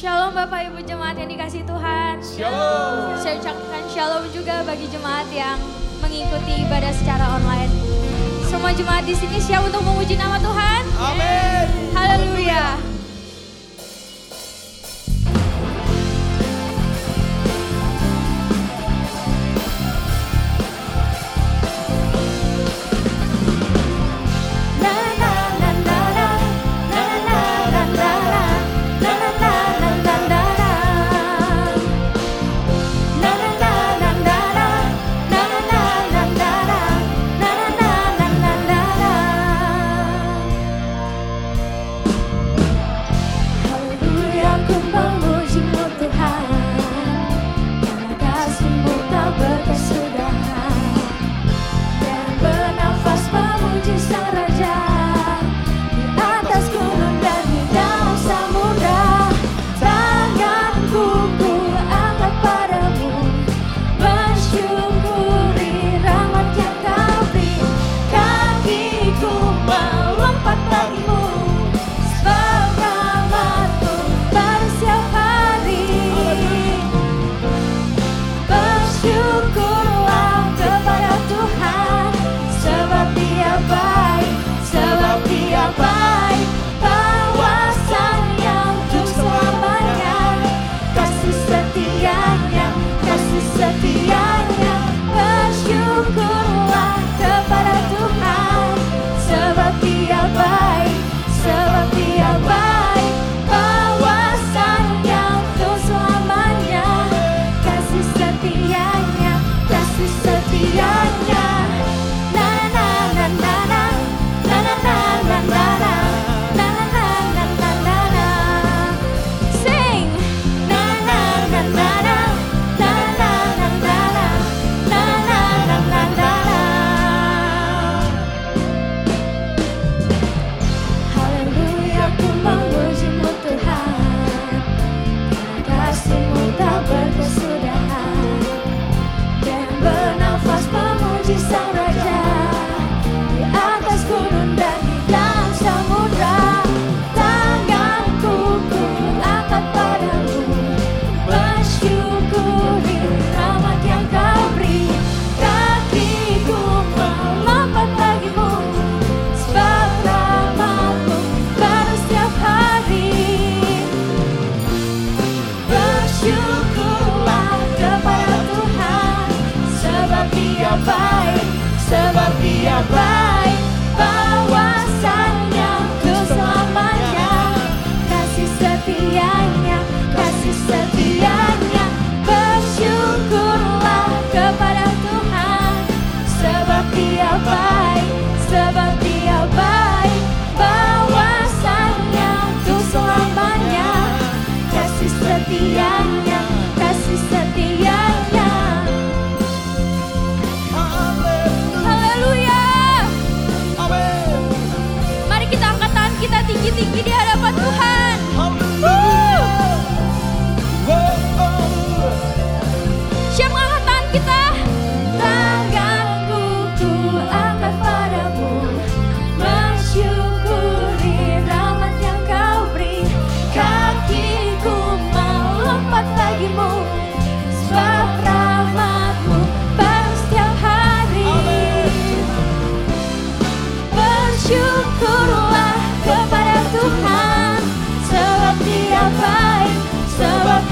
Shalom Bapak Ibu Jemaat yang dikasih Tuhan. Shalom. Saya ucapkan shalom juga bagi jemaat yang mengikuti ibadah secara online. Semua jemaat di sini siap untuk memuji nama Tuhan. Amin. Haleluya.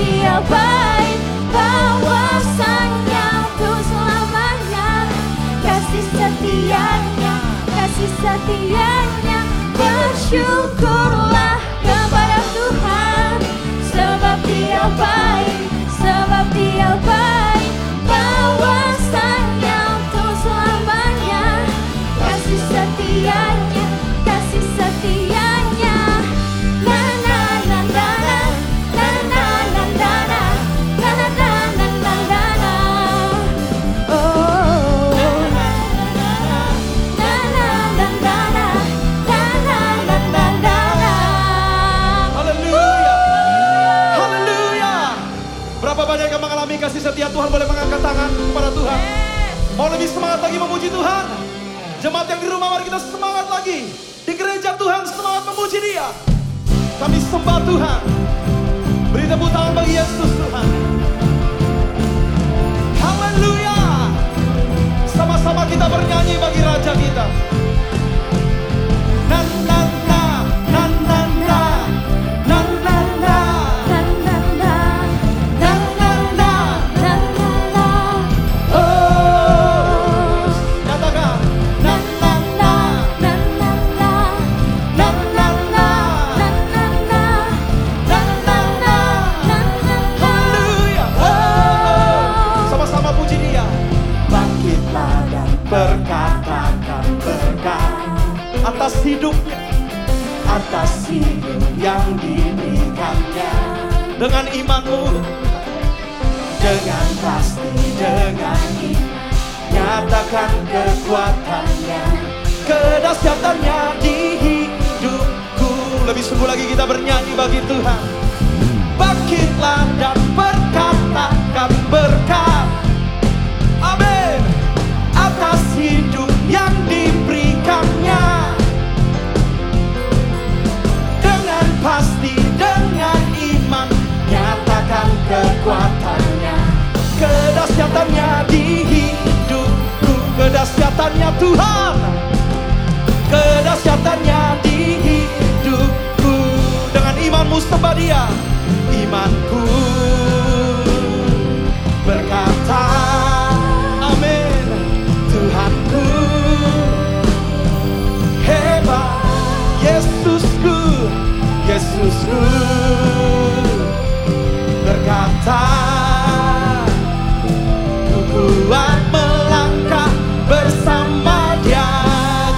Dia baik bahwasanya untuk selamanya. Kasih setianya kasih setianya. Bersyukurlah kepada Tuhan sebab Dia baik. lebih semangat lagi memuji Tuhan. Jemaat yang di rumah mari kita semangat lagi. Di gereja Tuhan semangat memuji dia. Kami sembah Tuhan. Beri tepuk tangan bagi Yesus Tuhan. Haleluya. Sama-sama kita bernyanyi bagi Raja kita. Nan, nan, dengan imanmu. Dengan pasti dengan iman nyatakan kekuatannya. Kedahsyatannya di hidupku. Lebih sembuh lagi kita bernyanyi bagi Tuhan. Bangkitlah dan berkatakan berkat. Amin. Atas hidup yang diberikannya. Dengan pasti kekuatannya. Kedahsyatannya di hidupku. Kedahsyatannya Tuhan. Kedahsyatannya di hidupku. Dengan imanmu sembah dia Imanku. Berkata Amin Tuhanku. Hebat Yesusku Yesusku cinta. Kuat melangkah bersama dia.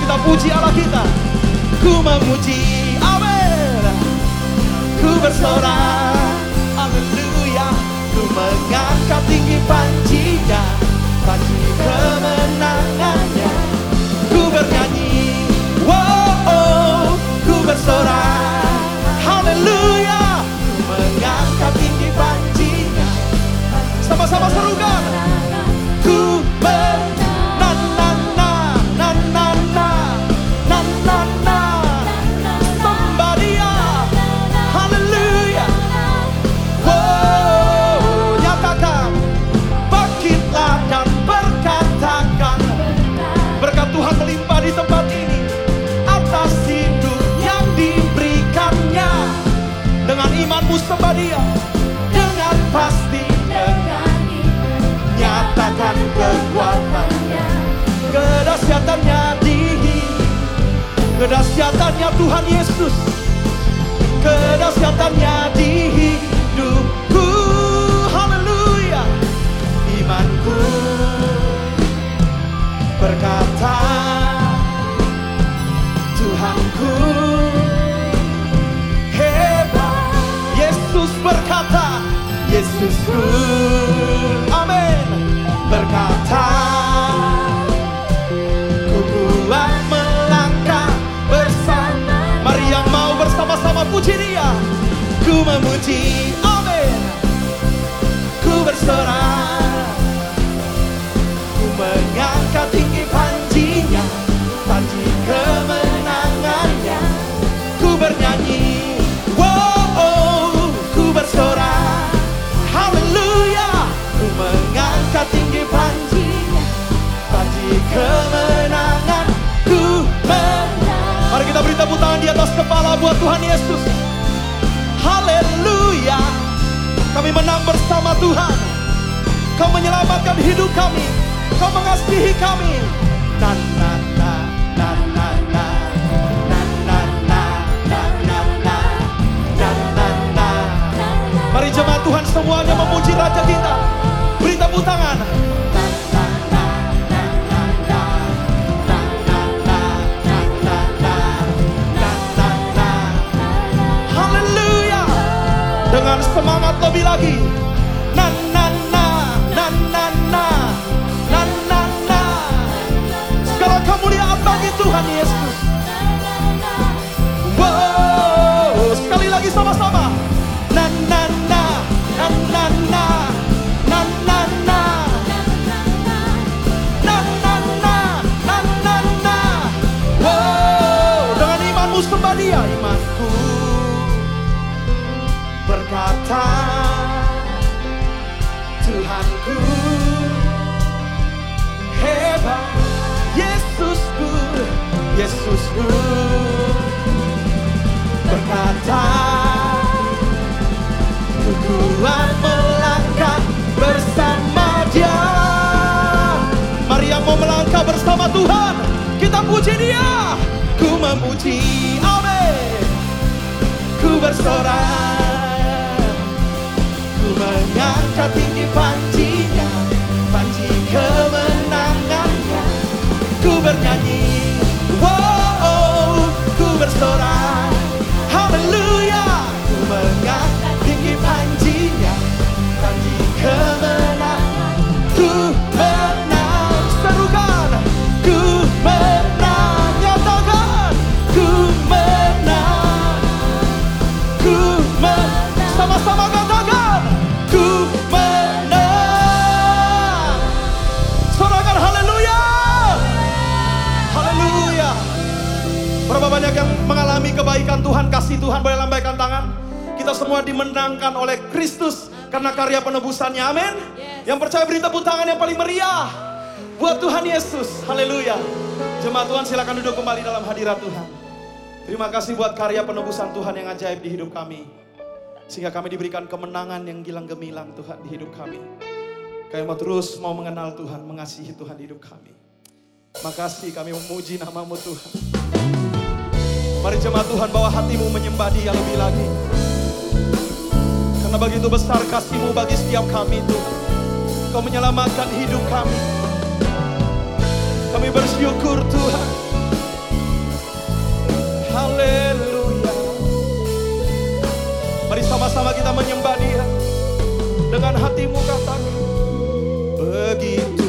Kita puji Allah kita. Ku memuji Amin. Ku bersorak hadirat Tuhan Terima kasih buat karya penebusan Tuhan yang ajaib di hidup kami. Sehingga kami diberikan kemenangan yang gilang gemilang Tuhan di hidup kami. Kami mau terus mau mengenal Tuhan, mengasihi Tuhan di hidup kami. Makasih kami memuji namamu Tuhan. Mari jemaat Tuhan bawa hatimu menyembah dia lebih lagi. Karena begitu besar kasihmu bagi setiap kami Tuhan. Kau menyelamatkan hidup kami. Kami bersyukur Tuhan. Haleluya. Mari sama-sama kita menyembah dia. Dengan hatimu katakan. Begitu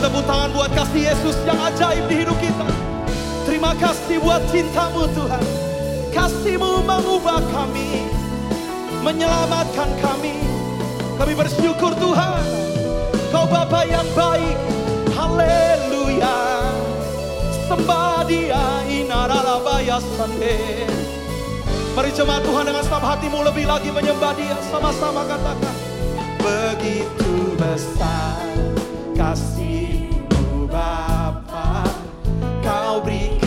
Tepuk tangan buat kasih Yesus yang ajaib di hidup kita. Terima kasih buat cintamu Tuhan. Kasihmu mengubah kami Menyelamatkan kami. Kami bersyukur Tuhan. Kau Bapa yang baik. Haleluya. Sembah dia Inaralabaya sande Mari jemaat Tuhan dengan senang hatimu lebih lagi menyembah dia. Sama-sama katakan Begitu besar kasihmu Bapa. Kau berikan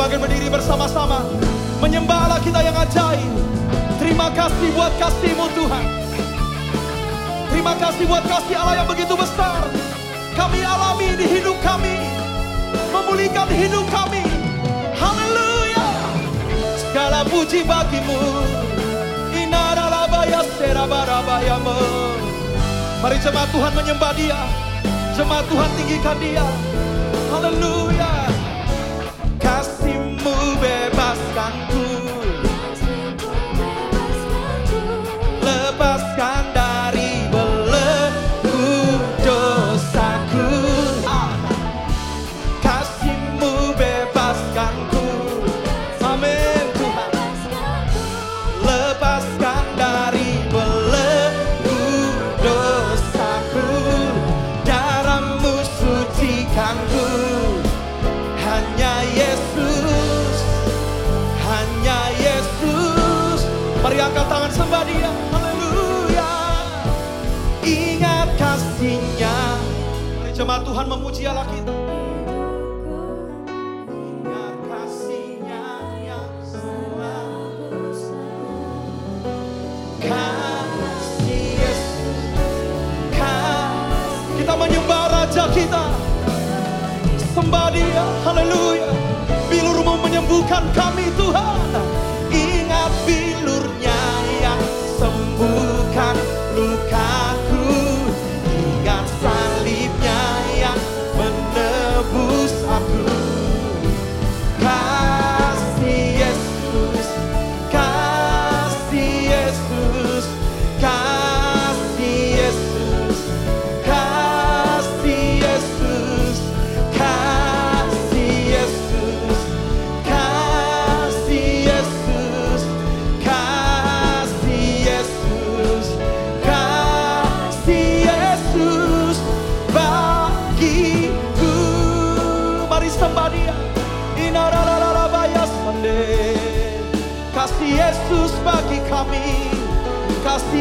bangkit berdiri bersama-sama. Menyembah Allah kita yang ajaib. Terima kasih buat kasih-Mu Tuhan. Terima kasih buat kasih Allah yang begitu besar. Kami alami di hidup kami. Memulihkan hidup kami. Haleluya. Segala puji bagimu. Inaralabaya serabarabayamu. Mari jemaat Tuhan menyembah dia. Jemaat Tuhan tinggikan dia. Haleluya. got Haleluya. Bilurmu menyembuhkan kami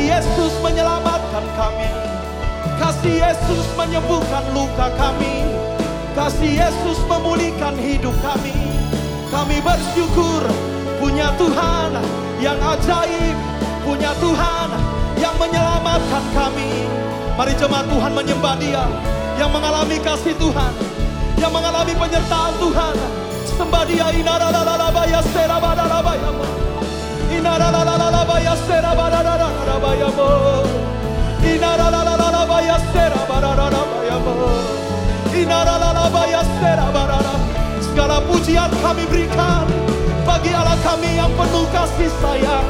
Yesus menyelamatkan kami. Kasih Yesus menyembuhkan luka kami. Kasih Yesus memulihkan hidup kami. Kami bersyukur punya Tuhan yang ajaib. Punya Tuhan yang menyelamatkan kami. Mari jemaat Tuhan menyembah dia. Yang mengalami kasih Tuhan. Yang mengalami penyertaan Tuhan. Sembah dia Segala pujian kami berikan. Bagi Allah kami yang penuh kasih sayang.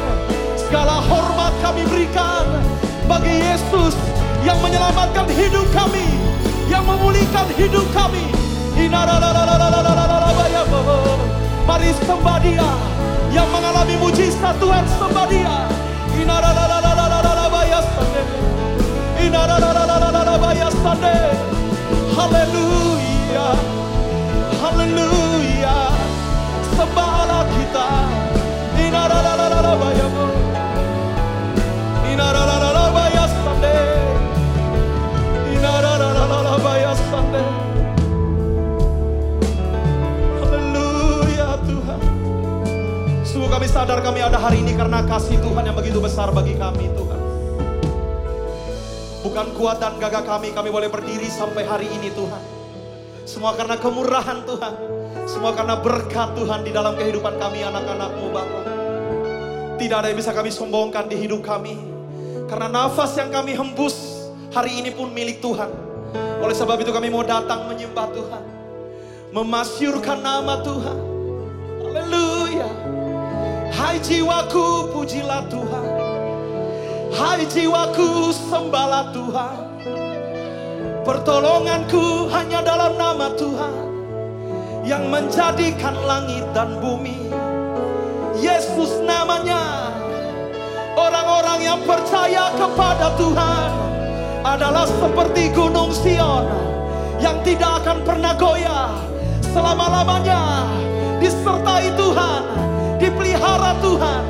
Segala hormat kami berikan. Bagi Yesus yang menyelamatkan hidup kami, yang memulihkan hidup kami. Mari sembah dia yang mengalami mujizat Tuhan sembah dia. Haleluya. Haleluya. Sembah Allah kita. Inaralalalalabayamo. Kami sadar kami ada hari ini karena kasih Tuhan yang begitu besar bagi kami Tuhan. Bukan kuat dan gagah kami, kami boleh berdiri sampai hari ini Tuhan. Semua karena kemurahan Tuhan. Semua karena berkat Tuhan di dalam kehidupan kami anak-anakmu Bapa. Tidak ada yang bisa kami sombongkan di hidup kami. Karena nafas yang kami hembus hari ini pun milik Tuhan. Oleh sebab itu kami mau datang menyembah Tuhan. Memasyurkan nama Tuhan. Hai jiwaku pujilah Tuhan. Hai jiwaku sembahlah Tuhan. Pertolonganku hanya dalam nama Tuhan. Yang menjadikan langit dan bumi. Yesus namanya. Orang-orang yang percaya kepada Tuhan adalah seperti gunung Sion yang tidak akan pernah goyah selama-lamanya disertai Tuhan, dipelihara Tuhan,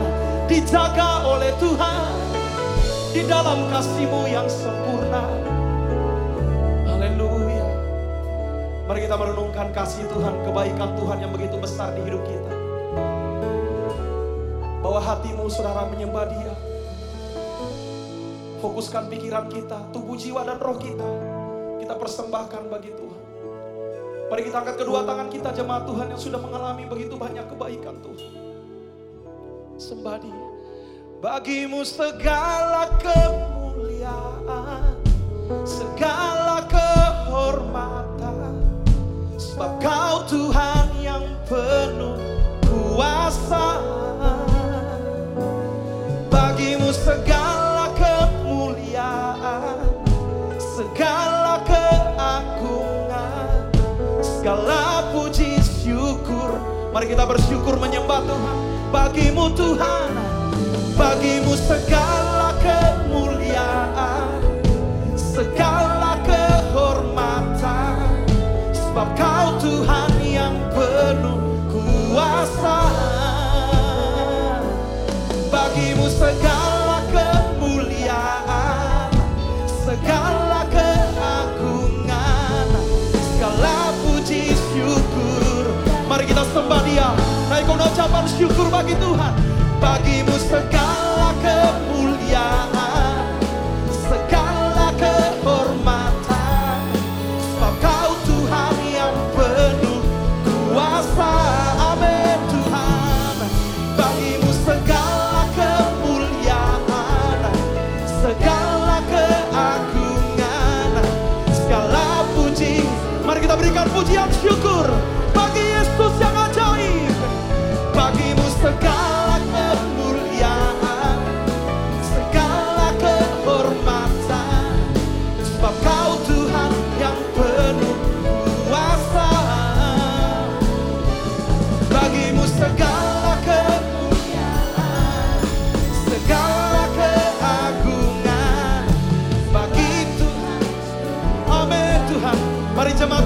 dijaga oleh Tuhan di dalam kasih-Mu yang sempurna. Haleluya. Mari kita merenungkan kasih Tuhan, kebaikan Tuhan yang begitu besar di hidup kita. Bawa hatimu saudara menyembah dia. Fokuskan pikiran kita, tubuh jiwa dan roh kita. Kita persembahkan bagi Tuhan. Mari kita angkat kedua tangan kita jemaat Tuhan yang sudah mengalami begitu banyak kebaikan Tuhan. Sembah dia. Bagimu segala kemuliaan, segala kehormatan. Sebab kau Tuhan yang penuh kuasa. Bagimu segala kemuliaan, segala keagungan, segala puji syukur. Mari kita bersyukur menyembah Tuhan. Bagimu Tuhan, bagimu segala kemuliaan, segala kehormatan. Sebab kau Tuhan yang penuh kuasa. Bagimu segala ucapan syukur bagi Tuhan. Bagimu segala kemuliaan,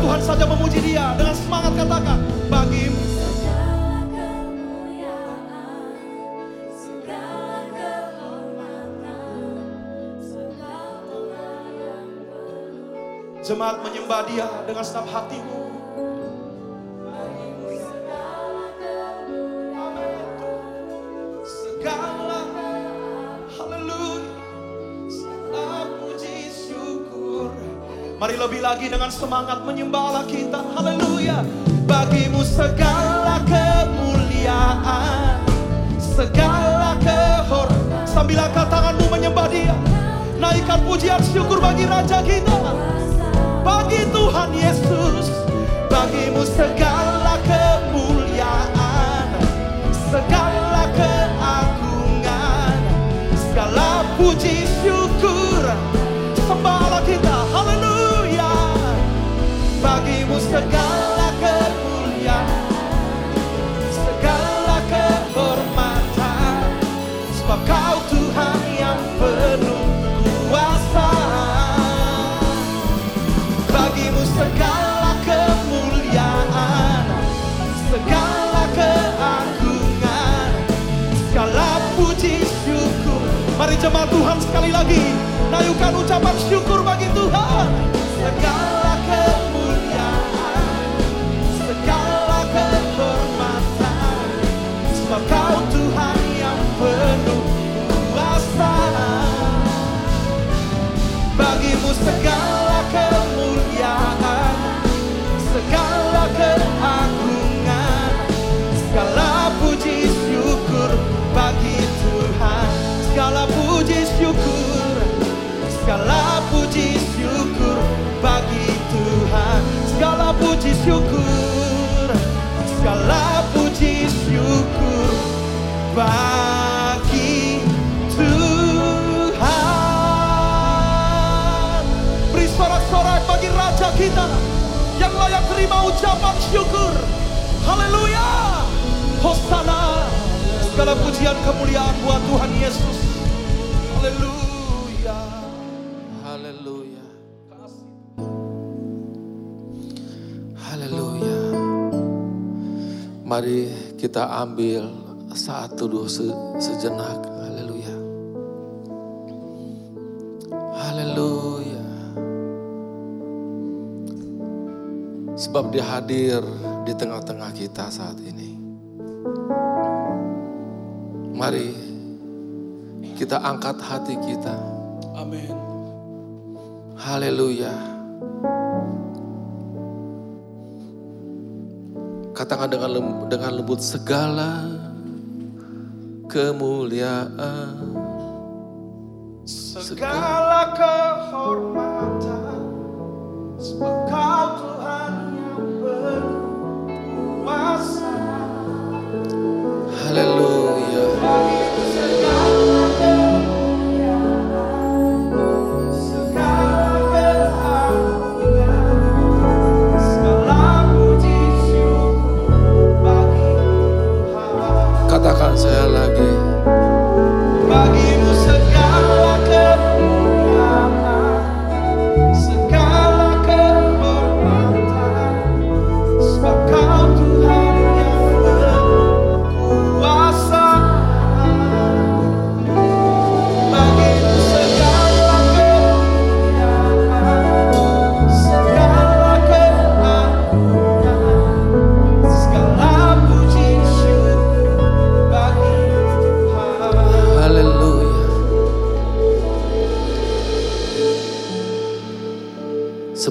Tuhan saja memuji dia dengan semangat katakan. Jemaat menyembah dia dengan segenap hatimu. Mari lebih lagi dengan semangat menyembah Allah kita. Haleluya. Bagimu segala kemuliaan, segala kehor. Sambil angkat tanganmu menyembah dia. Naikkan pujian syukur bagi Raja kita. Tuhan Yesus, bagimu segala kemuliaan, segala keagungan, segala puji syukur. Sembahlah kita, haleluya. Bagimu segala sekali lagi, nayukan ucapan syukur bagi Tuhan. Segala kemuliaan, segala kehormatan, sebab Kau Tuhan yang penuh kuasa. Bagimu segala kemuliaan, segala keagungan, puji syukur, segala puji syukur bagi Tuhan. Beri sorak-sorai bagi Raja kita yang layak terima ucapan syukur. Haleluya. Hosana. Segala pujian kemuliaan buat Tuhan Yesus. Haleluya. Mari kita ambil saat teduh se- sejenak. Haleluya. Haleluya. Sebab dia hadir di tengah-tengah kita saat ini. Mari kita angkat hati kita. Amin. Haleluya. Katakan dengan lem- dengan lembut segala kemuliaan. Segala kehormatan sebab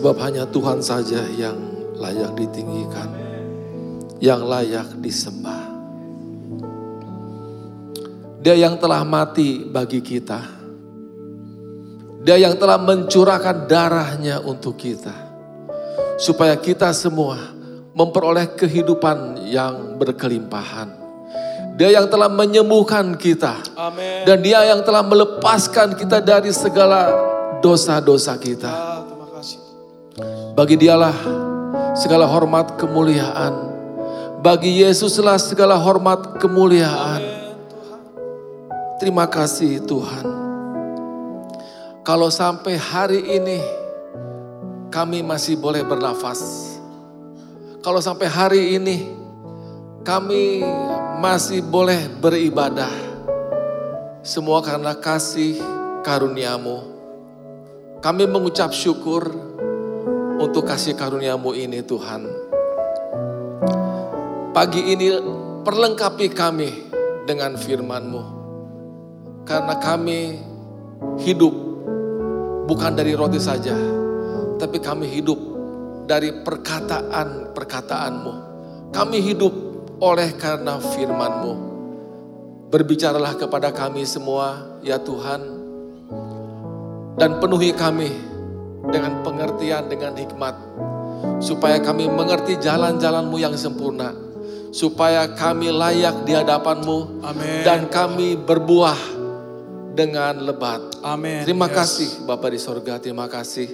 Sebab hanya Tuhan saja yang layak ditinggikan, yang layak disembah. Dia yang telah mati bagi kita. Dia yang telah mencurahkan darahnya untuk kita. Supaya kita semua memperoleh kehidupan yang berkelimpahan. Dia yang telah menyembuhkan kita. Amin. Dan dia yang telah melepaskan kita dari segala dosa-dosa kita. Bagi dialah segala hormat kemuliaan. Bagi Yesuslah segala hormat kemuliaan. Terima kasih Tuhan. Kalau sampai hari ini kami masih boleh bernafas. Kalau sampai hari ini kami masih boleh beribadah. Semua karena kasih karuniamu. Kami mengucap syukur untuk kasih karuniamu ini Tuhan. Pagi ini perlengkapi kami dengan firman-Mu. Karena kami hidup bukan dari roti saja, tapi kami hidup dari perkataan-perkataan-Mu. Kami hidup oleh karena firman-Mu. Berbicaralah kepada kami semua, ya Tuhan, dan penuhi kami dengan pengertian, dengan hikmat, supaya kami mengerti jalan-jalan-Mu yang sempurna, supaya kami layak di hadapan-Mu, Amin. dan kami berbuah dengan lebat. Amin. Terima Yes. kasih Bapak di sorga, terima kasih.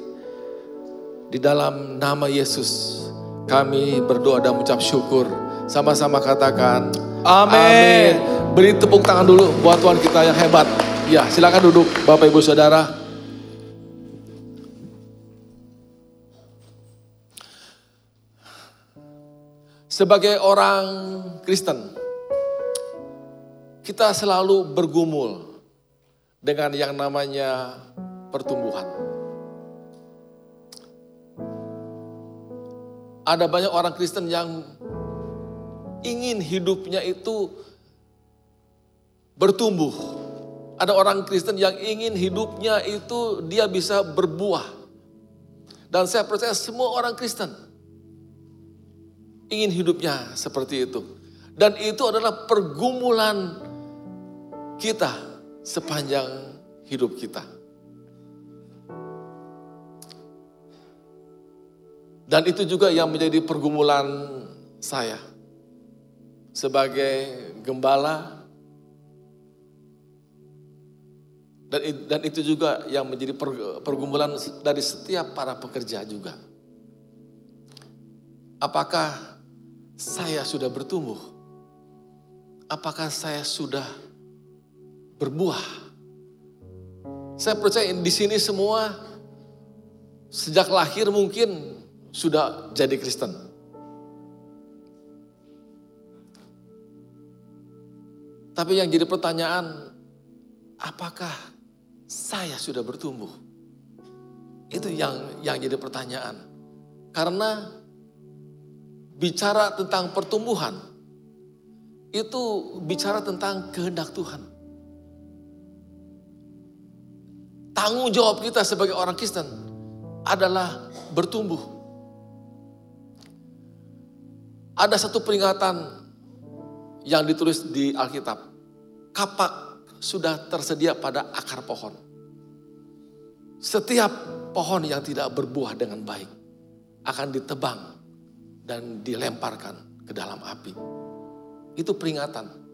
Di dalam nama Yesus kami berdoa dan mengucap syukur. Sama-sama katakan Amin. Beri tepuk tangan dulu buat Tuhan kita yang hebat. Ya silakan duduk Bapak Ibu Saudara. Sebagai orang Kristen, kita selalu bergumul dengan yang namanya pertumbuhan. Ada banyak orang Kristen yang ingin hidupnya itu bertumbuh. Ada orang Kristen yang ingin hidupnya itu dia bisa berbuah. Dan saya percaya semua orang Kristen ingin hidupnya seperti itu. Dan itu adalah pergumulan kita sepanjang hidup kita. Dan itu juga yang menjadi pergumulan saya sebagai gembala dan dan itu juga yang menjadi per- pergumulan dari setiap para pekerja juga. Apakah saya sudah bertumbuh? Apakah saya sudah berbuah? Saya percaya di sini semua sejak lahir mungkin sudah jadi Kristen. Tapi yang jadi pertanyaan, apakah saya sudah bertumbuh? Itu yang yang jadi pertanyaan. Karena bicara tentang pertumbuhan, itu bicara tentang kehendak Tuhan. Tanggung jawab kita sebagai orang Kristen adalah bertumbuh. Ada satu peringatan yang ditulis di Alkitab. Kapak sudah tersedia pada akar pohon. Setiap pohon yang tidak berbuah dengan baik akan ditebang dan dilemparkan ke dalam api. Itu peringatan.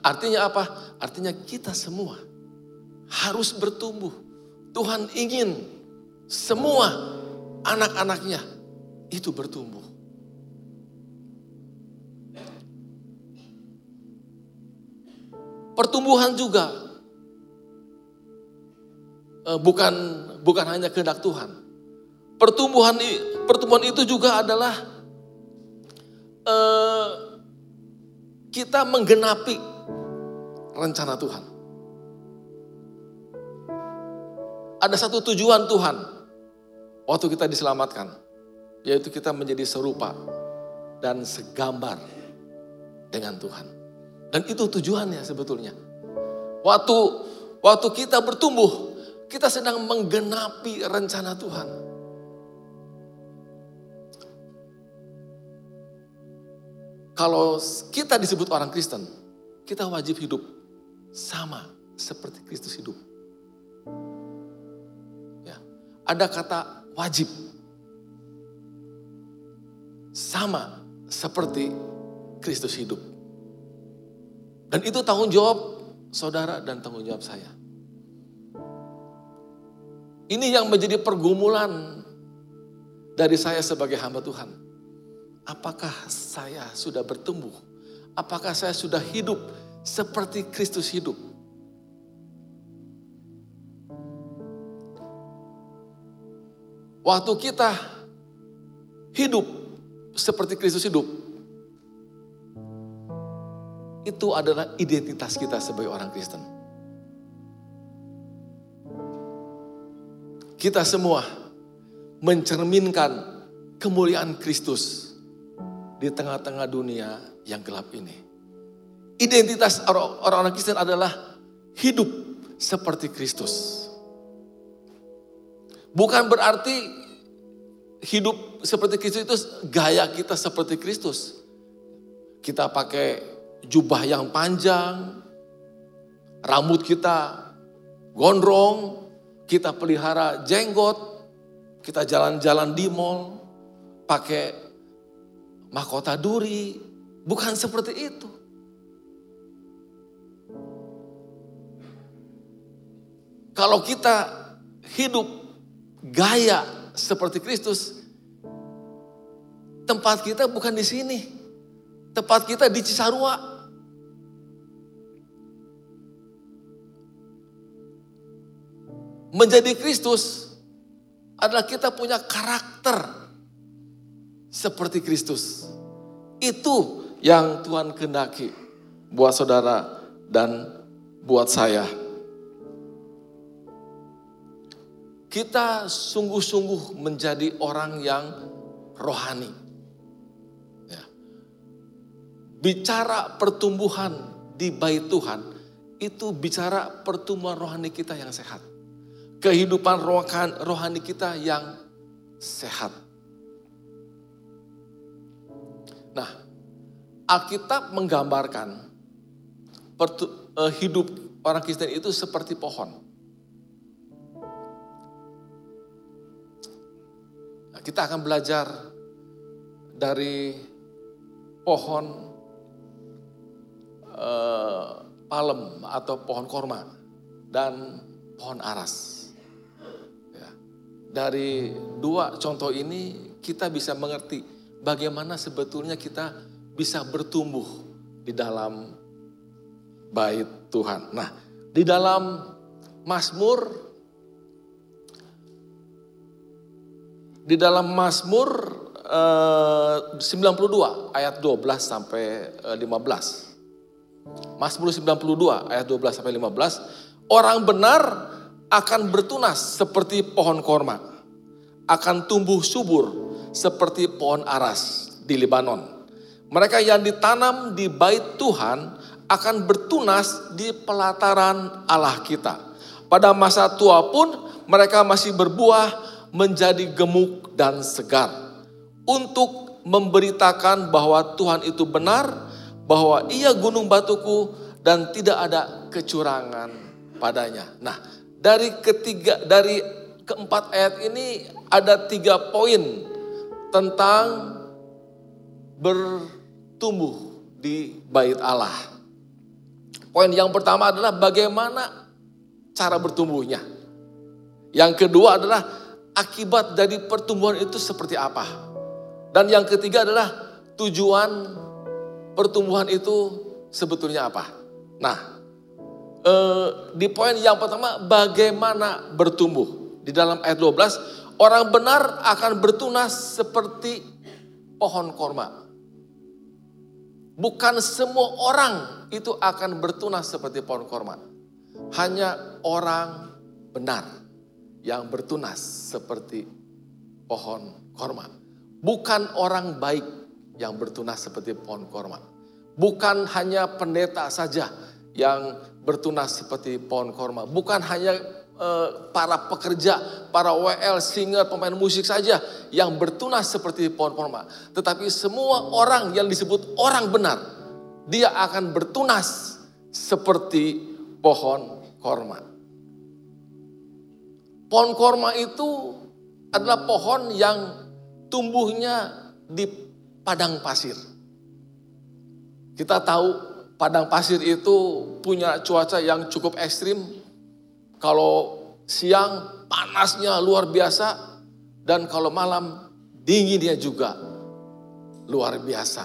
Artinya apa? Artinya kita semua harus bertumbuh. Tuhan ingin semua anak-anaknya itu bertumbuh. Pertumbuhan juga eh, bukan bukan hanya kehendak Tuhan. Pertumbuhan pertumbuhan itu juga adalah eh, kita menggenapi rencana Tuhan. Ada satu tujuan Tuhan waktu kita diselamatkan, yaitu kita menjadi serupa dan segambar dengan Tuhan. Dan itu tujuannya sebetulnya. Waktu waktu kita bertumbuh, kita sedang menggenapi rencana Tuhan. Kalau kita disebut orang Kristen, kita wajib hidup sama seperti Kristus hidup. Ya, ada kata wajib. Sama seperti Kristus hidup. Dan itu tanggung jawab saudara dan tanggung jawab saya. Ini yang menjadi pergumulan dari saya sebagai hamba Tuhan. Apakah saya sudah bertumbuh? Apakah saya sudah hidup seperti Kristus hidup? Waktu kita hidup seperti Kristus hidup, itu adalah identitas kita sebagai orang Kristen. Kita semua mencerminkan kemuliaan Kristus di tengah-tengah dunia yang gelap ini. Identitas orang-orang Kristen adalah hidup seperti Kristus. Bukan berarti hidup seperti Kristus itu gaya kita seperti Kristus. Kita pakai jubah yang panjang, rambut kita gondrong, kita pelihara jenggot, kita jalan-jalan di mall, pakai mahkota duri, bukan seperti itu. Kalau kita hidup gaya seperti Kristus, tempat kita bukan di sini. Tempat kita di Cisarua. Menjadi Kristus adalah kita punya karakter seperti Kristus. Itu yang Tuhan kehendaki buat saudara dan buat saya. Kita sungguh-sungguh menjadi orang yang rohani. Ya. Bicara pertumbuhan di bait Tuhan, itu bicara pertumbuhan rohani kita yang sehat kehidupan rohani kita yang sehat. Alkitab menggambarkan eh, hidup orang Kristen itu seperti pohon. Nah, kita akan belajar dari pohon uh, palem atau pohon korma dan pohon aras. Dari dua contoh ini kita bisa mengerti bagaimana sebetulnya kita bisa bertumbuh di dalam bait Tuhan. Nah, di dalam Mazmur di dalam Mazmur eh, 92 ayat 12 sampai eh, 15. Mazmur 92 ayat 12 sampai 15, orang benar akan bertunas seperti pohon korma, akan tumbuh subur seperti pohon aras di Libanon. Mereka yang ditanam di bait Tuhan akan bertunas di pelataran Allah kita. Pada masa tua pun mereka masih berbuah menjadi gemuk dan segar. Untuk memberitakan bahwa Tuhan itu benar, bahwa ia gunung batuku dan tidak ada kecurangan padanya. Nah, dari ketiga dari keempat ayat ini ada tiga poin tentang bertumbuh di bait Allah. Poin yang pertama adalah bagaimana cara bertumbuhnya. Yang kedua adalah akibat dari pertumbuhan itu seperti apa. Dan yang ketiga adalah tujuan pertumbuhan itu sebetulnya apa. Nah, eh, di poin yang pertama bagaimana bertumbuh. Di dalam ayat 12, orang benar akan bertunas seperti pohon korma. Bukan semua orang itu akan bertunas seperti pohon korma. Hanya orang benar yang bertunas seperti pohon korma. Bukan orang baik yang bertunas seperti pohon korma. Bukan hanya pendeta saja yang bertunas seperti pohon korma. Bukan hanya para pekerja, para WL, singer, pemain musik saja yang bertunas seperti pohon korma. Tetapi semua orang yang disebut orang benar, dia akan bertunas seperti pohon korma. Pohon korma itu adalah pohon yang tumbuhnya di padang pasir. Kita tahu padang pasir itu punya cuaca yang cukup ekstrim. Kalau siang panasnya luar biasa dan kalau malam dinginnya juga luar biasa.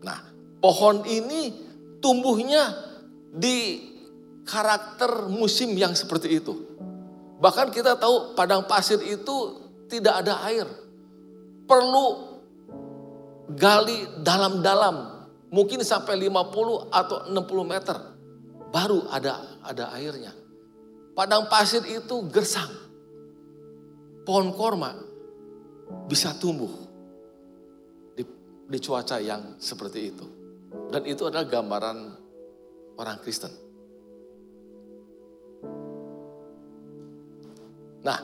Nah, pohon ini tumbuhnya di karakter musim yang seperti itu. Bahkan kita tahu padang pasir itu tidak ada air. Perlu gali dalam-dalam, mungkin sampai 50 atau 60 meter baru ada ada airnya. Padang pasir itu gersang. Pohon korma bisa tumbuh di, di cuaca yang seperti itu. Dan itu adalah gambaran orang Kristen. Nah,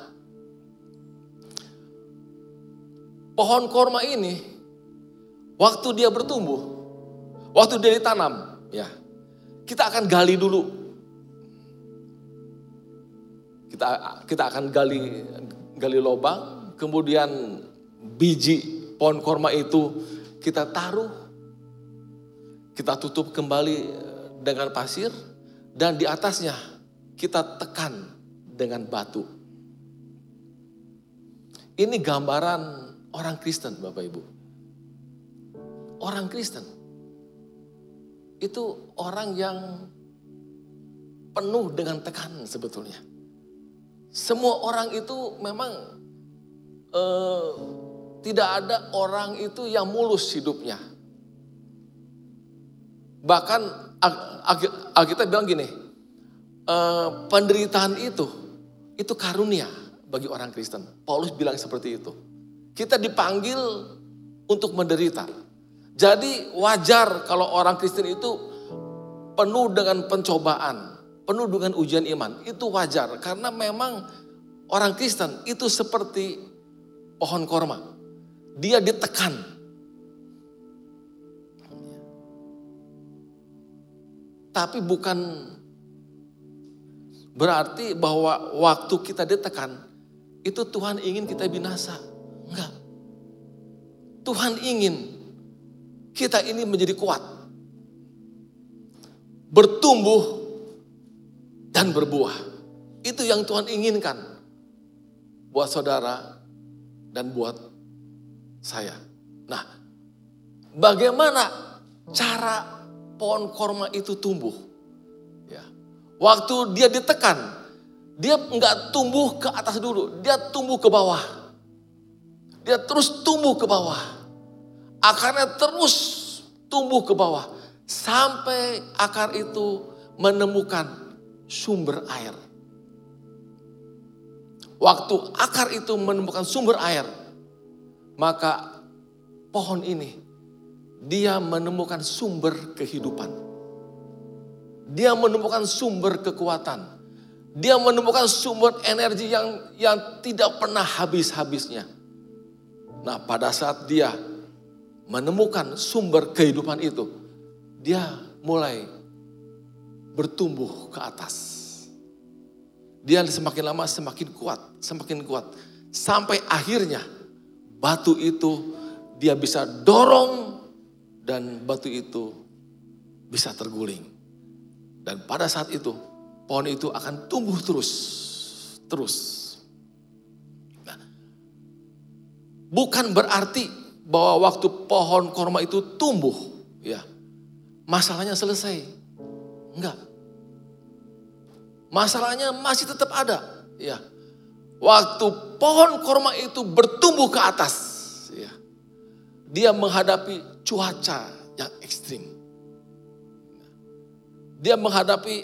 pohon korma ini waktu dia bertumbuh, waktu dia ditanam, ya, kita akan gali dulu. Kita kita akan gali gali lubang, kemudian biji pohon korma itu kita taruh, kita tutup kembali dengan pasir, dan di atasnya kita tekan dengan batu. Ini gambaran orang Kristen, Bapak Ibu. Orang Kristen itu orang yang penuh dengan tekanan sebetulnya. Semua orang itu memang eh, tidak ada orang itu yang mulus hidupnya. Bahkan Alkitab bilang gini, eh, penderitaan itu itu karunia bagi orang Kristen. Paulus bilang seperti itu. Kita dipanggil untuk menderita. Jadi wajar kalau orang Kristen itu penuh dengan pencobaan, penuh dengan ujian iman. Itu wajar karena memang orang Kristen itu seperti pohon korma. Dia ditekan. Tapi bukan berarti bahwa waktu kita ditekan itu Tuhan ingin kita binasa. Enggak. Tuhan ingin kita ini menjadi kuat. Bertumbuh dan berbuah. Itu yang Tuhan inginkan buat saudara dan buat saya. Nah, bagaimana cara pohon korma itu tumbuh? Ya. Waktu dia ditekan, dia nggak tumbuh ke atas dulu, dia tumbuh ke bawah. Dia terus tumbuh ke bawah. Akarnya terus tumbuh ke bawah. Sampai akar itu menemukan sumber air. Waktu akar itu menemukan sumber air, maka pohon ini, dia menemukan sumber kehidupan. Dia menemukan sumber kekuatan. Dia menemukan sumber energi yang yang tidak pernah habis-habisnya. Nah, pada saat dia menemukan sumber kehidupan itu, dia mulai bertumbuh ke atas. Dia semakin lama semakin kuat, semakin kuat. Sampai akhirnya batu itu dia bisa dorong dan batu itu bisa terguling. Dan pada saat itu pohon itu akan tumbuh terus, terus. Nah, bukan berarti bahwa waktu pohon korma itu tumbuh, ya masalahnya selesai. Enggak. Masalahnya masih tetap ada, ya. Waktu pohon korma itu bertumbuh ke atas, ya. Dia menghadapi cuaca yang ekstrim. Dia menghadapi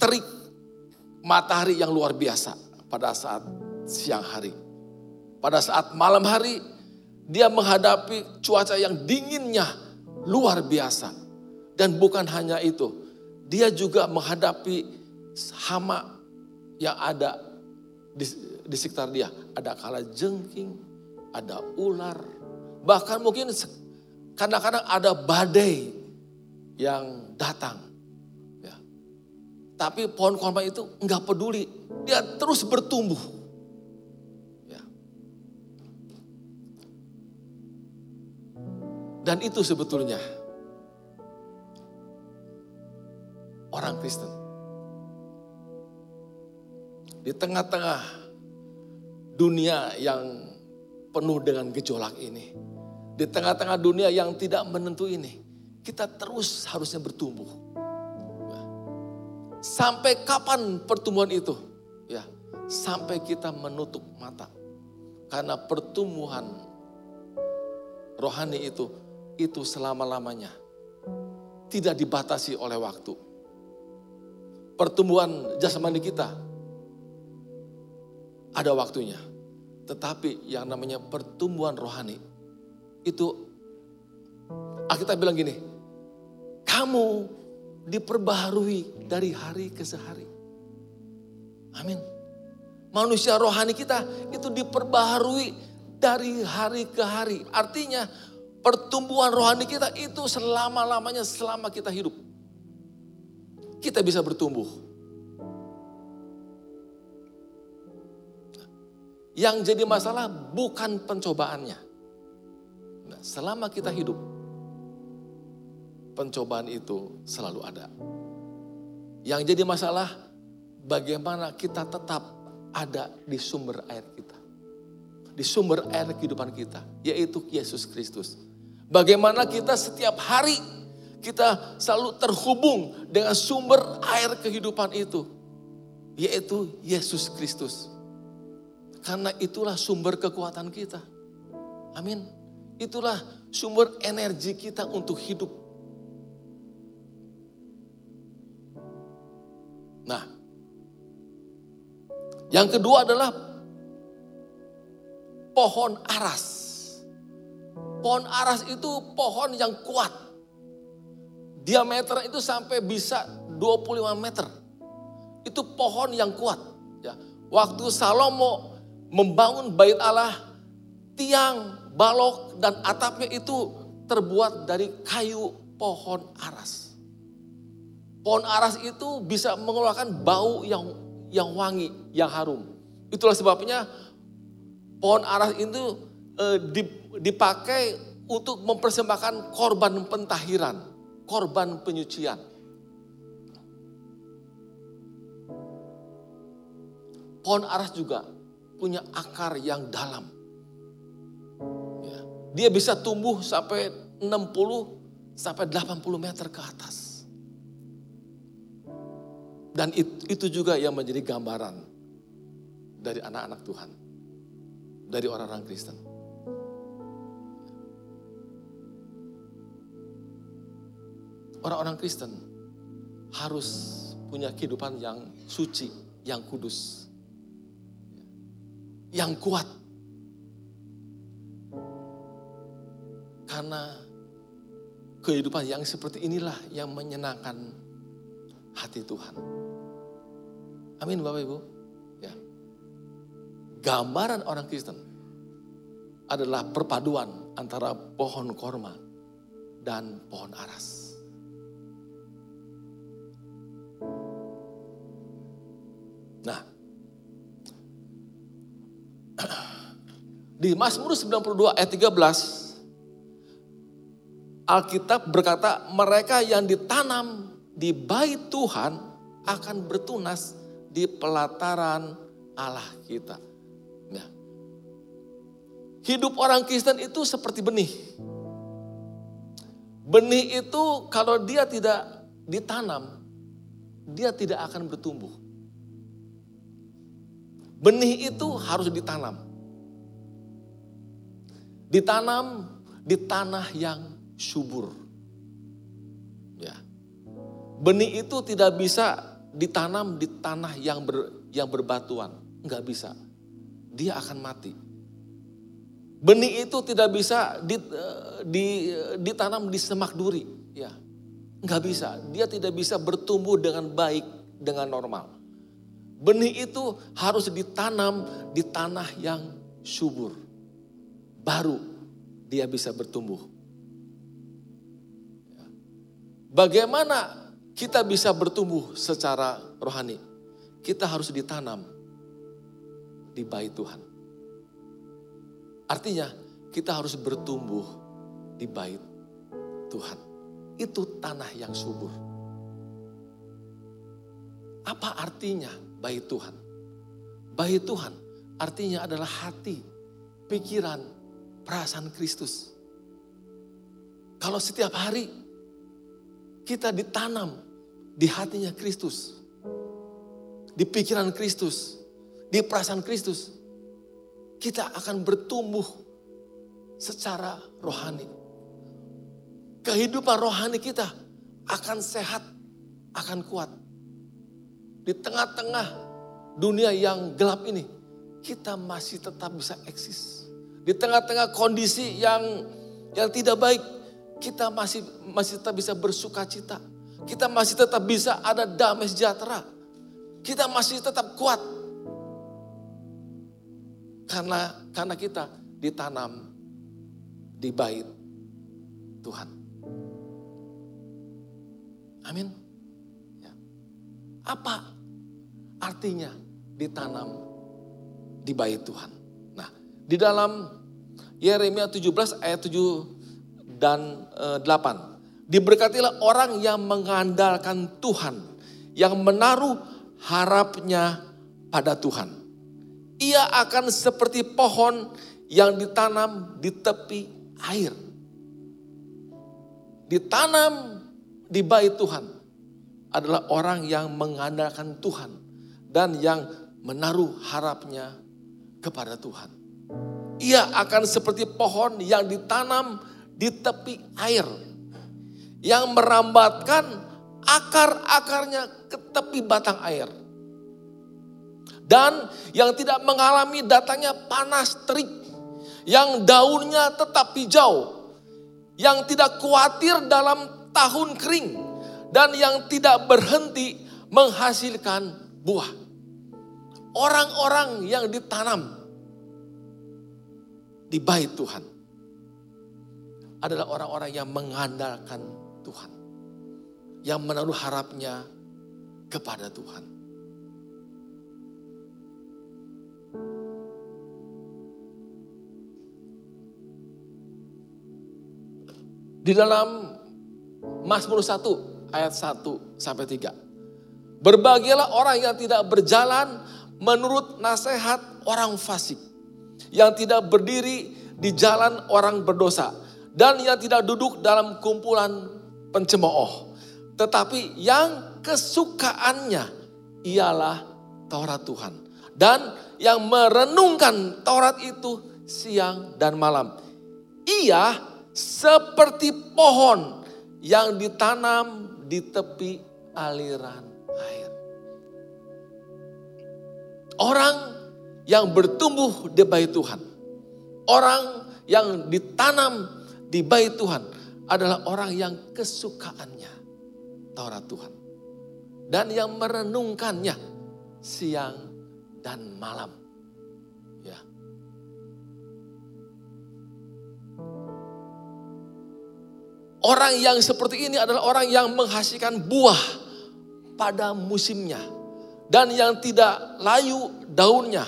terik matahari yang luar biasa pada saat siang hari. Pada saat malam hari, dia menghadapi cuaca yang dinginnya luar biasa. Dan bukan hanya itu, dia juga menghadapi hama yang ada di, di sekitar dia. Ada kala jengking, ada ular, bahkan mungkin kadang-kadang ada badai yang datang. Ya. Tapi pohon korma itu enggak peduli, dia terus bertumbuh. Ya. Dan itu sebetulnya orang Kristen. Di tengah-tengah dunia yang penuh dengan gejolak ini. Di tengah-tengah dunia yang tidak menentu ini. Kita terus harusnya bertumbuh. Sampai kapan pertumbuhan itu? Ya, sampai kita menutup mata. Karena pertumbuhan rohani itu itu selama-lamanya tidak dibatasi oleh waktu. Pertumbuhan jasmani kita ada waktunya. Tetapi yang namanya pertumbuhan rohani itu kita bilang gini, kamu diperbaharui dari hari ke sehari. Amin. Manusia rohani kita itu diperbaharui dari hari ke hari. Artinya pertumbuhan rohani kita itu selama-lamanya selama kita hidup. Kita bisa bertumbuh. Yang jadi masalah bukan pencobaannya. Nah, selama kita hidup, pencobaan itu selalu ada. Yang jadi masalah bagaimana kita tetap ada di sumber air kita. Di sumber air kehidupan kita, yaitu Yesus Kristus. Bagaimana kita setiap hari kita selalu terhubung dengan sumber air kehidupan itu, yaitu Yesus Kristus. Karena itulah sumber kekuatan kita. Amin. Itulah sumber energi kita untuk hidup. Nah, yang kedua adalah pohon aras. Pohon aras itu pohon yang kuat. Diameter itu sampai bisa 25 meter. Itu pohon yang kuat. Ya. Waktu Salomo membangun bait Allah, tiang, balok, dan atapnya itu terbuat dari kayu pohon aras. Pohon aras itu bisa mengeluarkan bau yang yang wangi, yang harum. Itulah sebabnya pohon aras itu eh, dipakai untuk mempersembahkan korban pentahiran, korban penyucian. Pohon aras juga punya akar yang dalam. Ya. Dia bisa tumbuh sampai 60 sampai 80 meter ke atas. Dan itu juga yang menjadi gambaran dari anak-anak Tuhan. Dari orang-orang Kristen. Orang-orang Kristen harus punya kehidupan yang suci, yang kudus yang kuat. Karena kehidupan yang seperti inilah yang menyenangkan hati Tuhan. Amin Bapak Ibu. Ya. Gambaran orang Kristen adalah perpaduan antara pohon korma dan pohon aras. Nah, di Mazmur 92 ayat 13, Alkitab berkata mereka yang ditanam di bait Tuhan akan bertunas di pelataran Allah kita. Ya. Hidup orang Kristen itu seperti benih. Benih itu kalau dia tidak ditanam, dia tidak akan bertumbuh. Benih itu harus ditanam. Ditanam di tanah yang subur. Ya. Benih itu tidak bisa ditanam di tanah yang ber, yang berbatuan, nggak bisa. Dia akan mati. Benih itu tidak bisa di, di, ditanam di semak duri, ya, nggak bisa. Dia tidak bisa bertumbuh dengan baik, dengan normal. Benih itu harus ditanam di tanah yang subur. Baru dia bisa bertumbuh. Bagaimana kita bisa bertumbuh secara rohani? Kita harus ditanam di bait Tuhan. Artinya kita harus bertumbuh di bait Tuhan. Itu tanah yang subur. Apa artinya bait Tuhan. Bait Tuhan artinya adalah hati, pikiran, perasaan Kristus. Kalau setiap hari kita ditanam di hatinya Kristus, di pikiran Kristus, di perasaan Kristus, kita akan bertumbuh secara rohani. Kehidupan rohani kita akan sehat, akan kuat di tengah-tengah dunia yang gelap ini, kita masih tetap bisa eksis. Di tengah-tengah kondisi yang yang tidak baik, kita masih masih tetap bisa bersuka cita. Kita masih tetap bisa ada damai sejahtera. Kita masih tetap kuat. Karena karena kita ditanam di bait Tuhan. Amin. Ya. Apa artinya ditanam di bait Tuhan. Nah, di dalam Yeremia 17 ayat 7 dan 8. Eh, Diberkatilah orang yang mengandalkan Tuhan, yang menaruh harapnya pada Tuhan. Ia akan seperti pohon yang ditanam di tepi air. Ditanam di bait Tuhan adalah orang yang mengandalkan Tuhan dan yang menaruh harapnya kepada Tuhan. Ia akan seperti pohon yang ditanam di tepi air, yang merambatkan akar-akarnya ke tepi batang air, dan yang tidak mengalami datangnya panas terik, yang daunnya tetap hijau, yang tidak khawatir dalam tahun kering, dan yang tidak berhenti menghasilkan buah. Orang-orang yang ditanam di bait Tuhan adalah orang-orang yang mengandalkan Tuhan. Yang menaruh harapnya kepada Tuhan. Di dalam Mazmur 1 ayat 1 sampai 3. Berbahagialah orang yang tidak berjalan menurut nasihat orang fasik. Yang tidak berdiri di jalan orang berdosa. Dan yang tidak duduk dalam kumpulan pencemooh. Tetapi yang kesukaannya ialah Taurat Tuhan. Dan yang merenungkan Taurat itu siang dan malam. Ia seperti pohon yang ditanam di tepi aliran Orang yang bertumbuh di bait Tuhan. Orang yang ditanam di bait Tuhan adalah orang yang kesukaannya Taurat Tuhan. Dan yang merenungkannya siang dan malam. Ya. Orang yang seperti ini adalah orang yang menghasilkan buah pada musimnya. Dan yang tidak layu daunnya.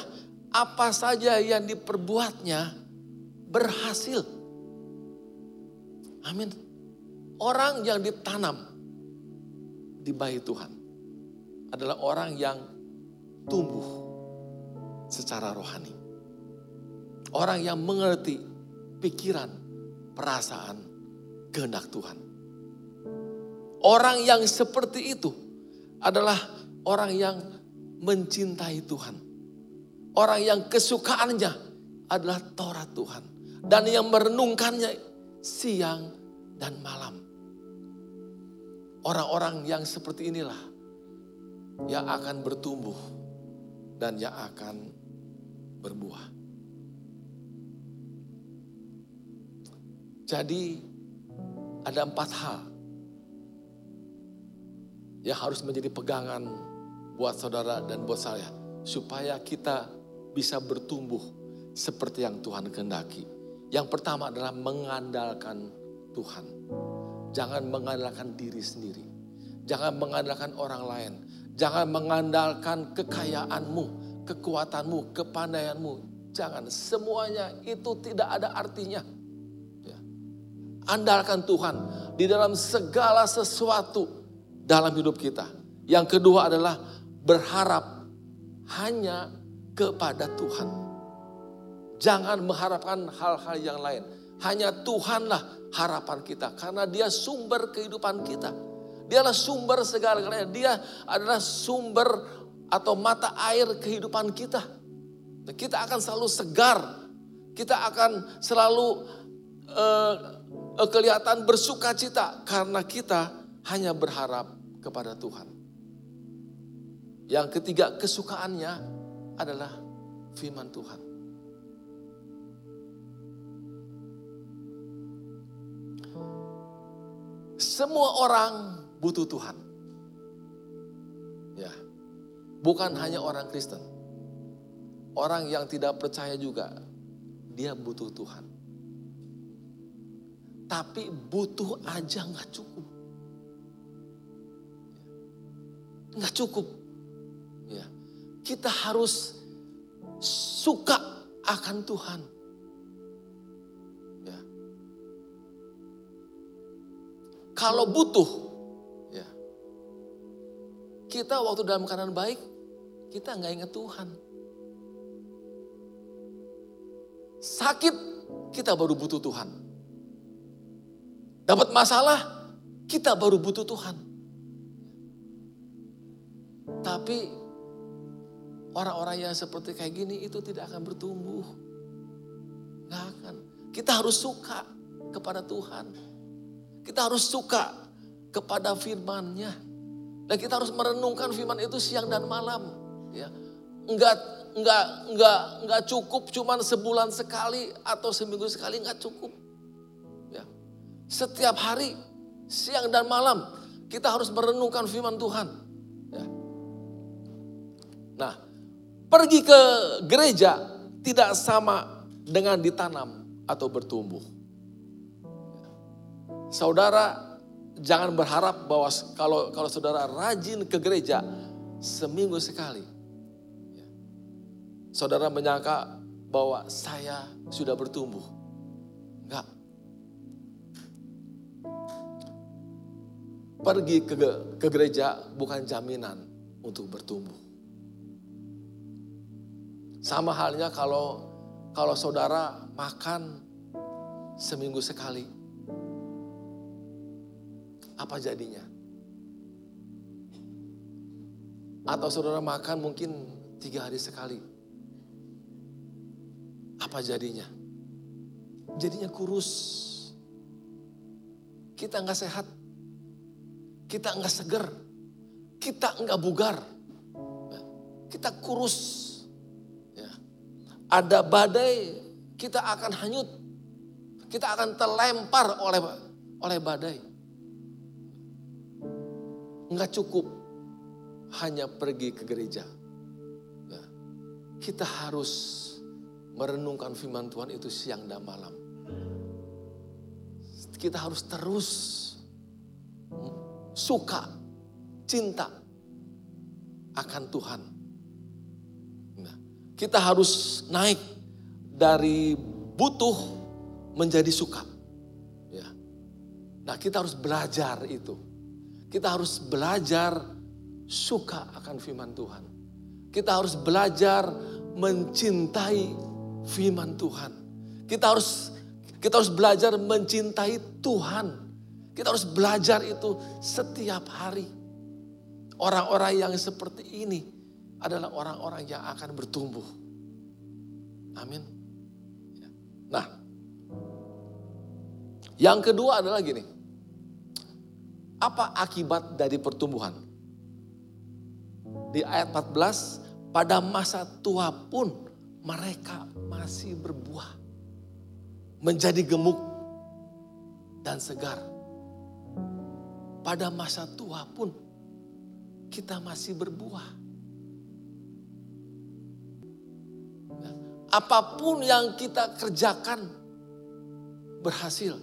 Apa saja yang diperbuatnya berhasil. Amin. Orang yang ditanam di bayi Tuhan adalah orang yang tumbuh secara rohani. Orang yang mengerti pikiran, perasaan, kehendak Tuhan. Orang yang seperti itu adalah orang yang mencintai Tuhan. Orang yang kesukaannya adalah Taurat Tuhan. Dan yang merenungkannya siang dan malam. Orang-orang yang seperti inilah yang akan bertumbuh dan yang akan berbuah. Jadi ada empat hal yang harus menjadi pegangan buat saudara dan buat saya. Supaya kita bisa bertumbuh seperti yang Tuhan kehendaki. Yang pertama adalah mengandalkan Tuhan. Jangan mengandalkan diri sendiri. Jangan mengandalkan orang lain. Jangan mengandalkan kekayaanmu, kekuatanmu, kepandaianmu. Jangan, semuanya itu tidak ada artinya. Ya. Andalkan Tuhan di dalam segala sesuatu dalam hidup kita. Yang kedua adalah berharap hanya kepada Tuhan. Jangan mengharapkan hal-hal yang lain. Hanya Tuhanlah harapan kita. Karena dia sumber kehidupan kita. Dialah sumber segala-galanya. Dia adalah sumber atau mata air kehidupan kita. Kita akan selalu segar. Kita akan selalu uh, kelihatan bersuka cita. Karena kita hanya berharap kepada Tuhan. Yang ketiga kesukaannya adalah firman Tuhan. Semua orang butuh Tuhan. Ya. Bukan hanya orang Kristen. Orang yang tidak percaya juga dia butuh Tuhan. Tapi butuh aja nggak cukup. Nggak cukup. Ya. Kita harus suka akan Tuhan. Kalau butuh, ya, kita waktu dalam keadaan baik, kita nggak ingat Tuhan. Sakit, kita baru butuh Tuhan. Dapat masalah, kita baru butuh Tuhan. Tapi orang-orang yang seperti kayak gini itu tidak akan bertumbuh. Gak akan. Kita harus suka kepada Tuhan. Kita harus suka kepada firman-Nya. Dan kita harus merenungkan firman itu siang dan malam. Ya. Enggak, enggak, enggak, enggak cukup cuman sebulan sekali atau seminggu sekali enggak cukup. Ya. Setiap hari, siang dan malam, kita harus merenungkan firman Tuhan. Pergi ke gereja tidak sama dengan ditanam atau bertumbuh. Saudara jangan berharap bahwa kalau kalau saudara rajin ke gereja seminggu sekali, saudara menyangka bahwa saya sudah bertumbuh. Enggak. Pergi ke, ke gereja bukan jaminan untuk bertumbuh. Sama halnya kalau kalau saudara makan seminggu sekali apa jadinya? Atau saudara makan mungkin tiga hari sekali. Apa jadinya? Jadinya kurus. Kita nggak sehat. Kita nggak seger. Kita nggak bugar. Kita kurus. Ada badai, kita akan hanyut. kita akan terlempar oleh oleh badai. Enggak cukup hanya pergi ke gereja. Ya. Kita harus merenungkan firman Tuhan itu siang dan malam. Kita harus terus suka, cinta akan Tuhan. Kita harus naik dari butuh menjadi suka. Ya. Nah, kita harus belajar itu. Kita harus belajar suka akan firman Tuhan. Kita harus belajar mencintai firman Tuhan. Kita harus kita harus belajar mencintai Tuhan. Kita harus belajar itu setiap hari. Orang-orang yang seperti ini adalah orang-orang yang akan bertumbuh. Amin. Ya. Nah, yang kedua adalah gini. Apa akibat dari pertumbuhan? Di ayat 14, pada masa tua pun mereka masih berbuah. Menjadi gemuk dan segar. Pada masa tua pun kita masih berbuah. Apa pun yang kita kerjakan berhasil.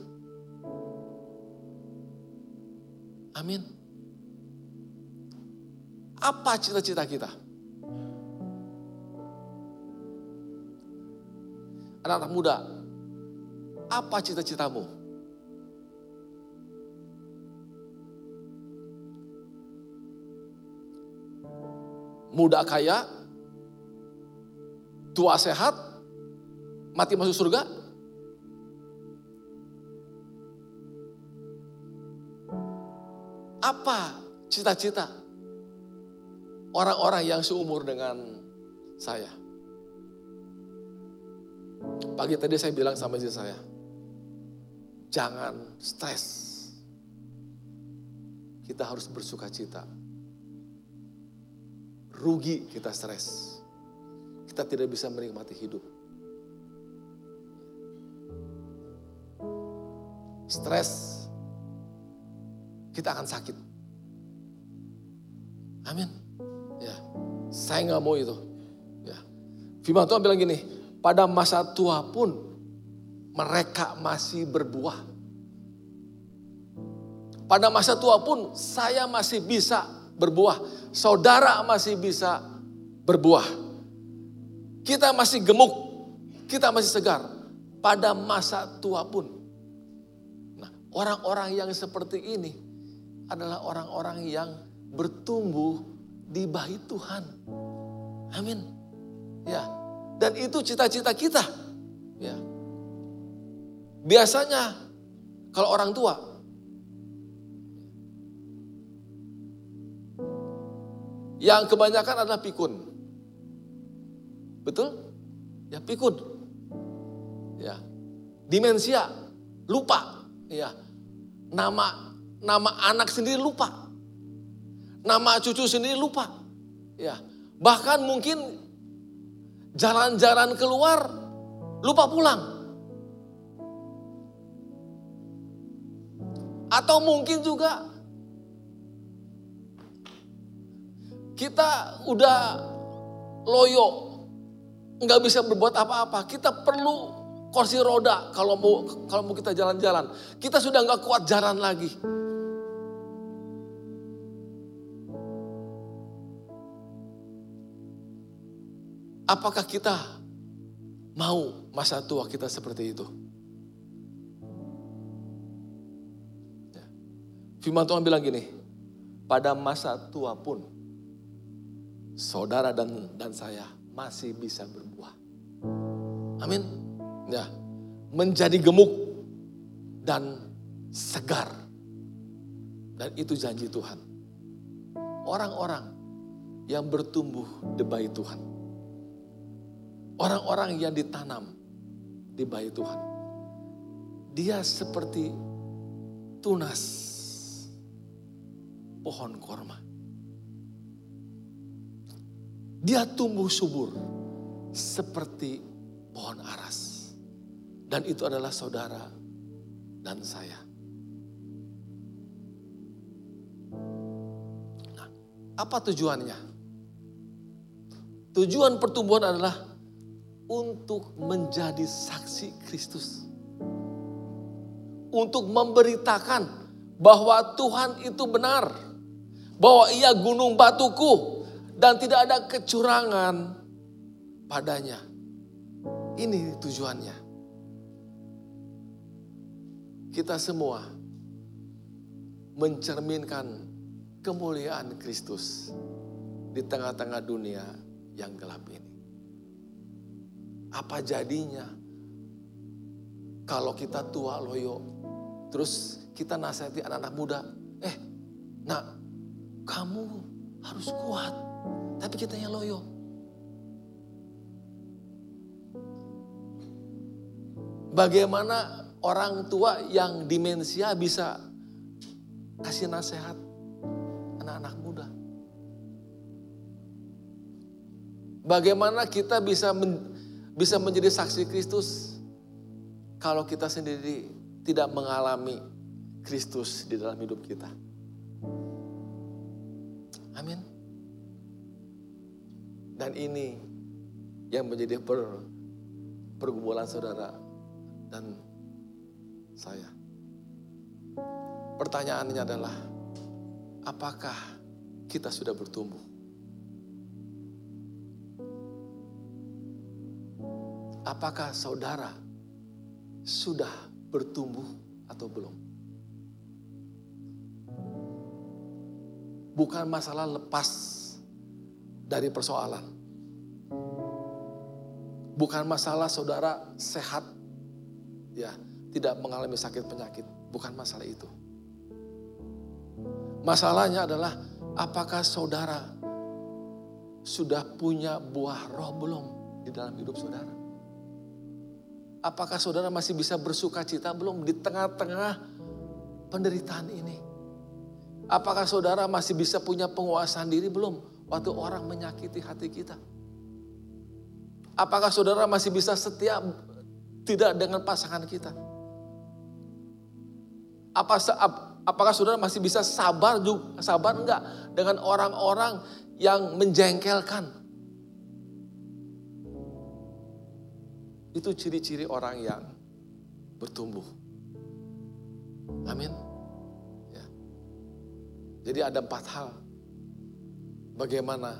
Amin. Apa cita-cita kita? Anak-anak muda, apa cita-citamu? Muda kaya, tua sehat, mati masuk surga? Apa cita-cita orang-orang yang seumur dengan saya? Pagi tadi saya bilang sama istri saya, jangan stres. Kita harus bersuka cita. Rugi kita stres. Kita tidak bisa menikmati hidup. Stres, kita akan sakit. Amin. Ya, saya nggak mau itu. Ya, Firman Tuhan bilang gini, pada masa tua pun mereka masih berbuah. Pada masa tua pun saya masih bisa berbuah. Saudara masih bisa berbuah. Kita masih gemuk, kita masih segar. Pada masa tua pun. Nah, orang-orang yang seperti ini adalah orang-orang yang bertumbuh di bahi Tuhan. Amin. Ya, dan itu cita-cita kita. Ya. Biasanya kalau orang tua yang kebanyakan adalah pikun. Betul? Ya pikun. Ya. Dimensia, lupa. Ya. Nama nama anak sendiri lupa. Nama cucu sendiri lupa. Ya. Bahkan mungkin jalan-jalan keluar, lupa pulang. Atau mungkin juga kita udah loyo, nggak bisa berbuat apa-apa. Kita perlu kursi roda kalau mau kalau mau kita jalan-jalan. Kita sudah nggak kuat jalan lagi. Apakah kita mau masa tua kita seperti itu? Ya. Firman Tuhan bilang gini, pada masa tua pun saudara dan dan saya masih bisa berbuah. Amin. Ya. Menjadi gemuk dan segar. Dan itu janji Tuhan. Orang-orang yang bertumbuh di bayi Tuhan Orang-orang yang ditanam di bayi Tuhan. Dia seperti tunas pohon korma. Dia tumbuh subur seperti pohon aras. Dan itu adalah saudara dan saya. Nah, apa tujuannya? Tujuan pertumbuhan adalah untuk menjadi saksi Kristus. Untuk memberitakan bahwa Tuhan itu benar. Bahwa ia gunung batuku dan tidak ada kecurangan padanya. Ini tujuannya. Kita semua mencerminkan kemuliaan Kristus di tengah-tengah dunia yang gelap ini. Apa jadinya kalau kita tua loyo, terus kita nasihati anak-anak muda, eh nak kamu harus kuat, tapi kita yang loyo. Bagaimana orang tua yang demensia bisa kasih nasihat anak-anak muda? Bagaimana kita bisa men, bisa menjadi saksi Kristus kalau kita sendiri tidak mengalami Kristus di dalam hidup kita? Amin. Dan ini yang menjadi per, pergumulan saudara dan saya. Pertanyaannya adalah, apakah kita sudah bertumbuh? Apakah saudara sudah bertumbuh atau belum? Bukan masalah lepas dari persoalan. Bukan masalah saudara sehat, ya tidak mengalami sakit penyakit. Bukan masalah itu. Masalahnya adalah apakah saudara sudah punya buah roh belum di dalam hidup saudara? Apakah saudara masih bisa bersuka cita belum di tengah-tengah penderitaan ini? Apakah saudara masih bisa punya penguasaan diri belum waktu orang menyakiti hati kita? Apakah saudara masih bisa setia tidak dengan pasangan kita? Apa apakah saudara masih bisa sabar juga sabar enggak dengan orang-orang yang menjengkelkan? Itu ciri-ciri orang yang bertumbuh. Amin. Ya. Jadi ada empat hal. Bagaimana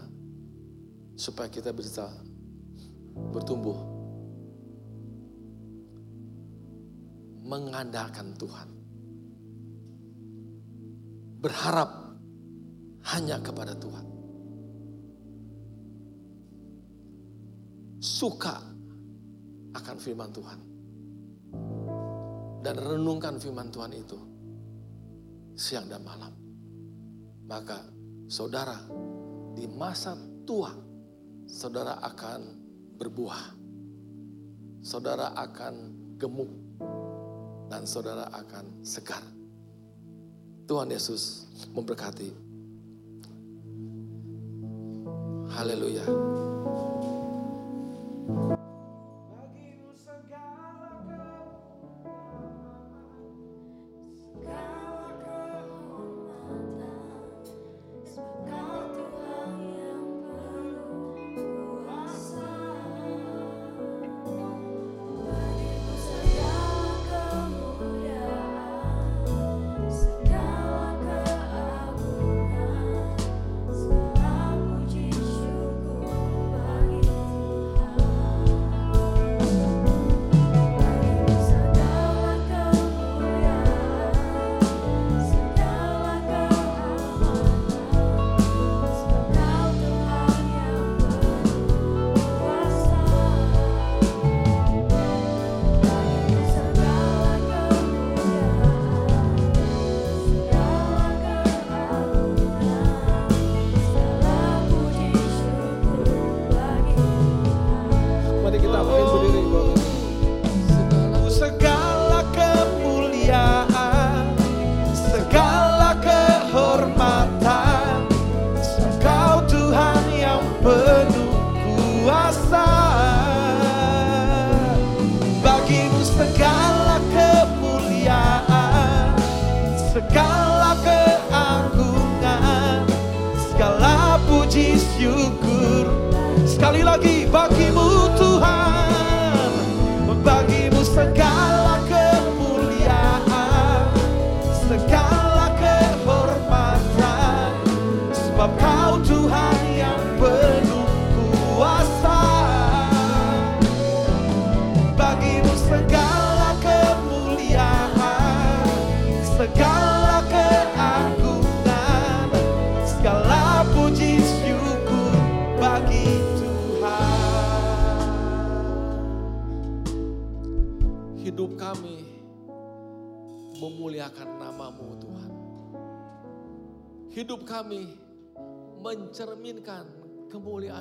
supaya kita bisa bertumbuh. Mengandalkan Tuhan berharap hanya kepada Tuhan. Suka akan firman Tuhan. Dan renungkan firman Tuhan itu siang dan malam. Maka saudara di masa tua saudara akan berbuah. Saudara akan gemuk dan saudara akan segar. Tuhan Yesus memberkati. Haleluya.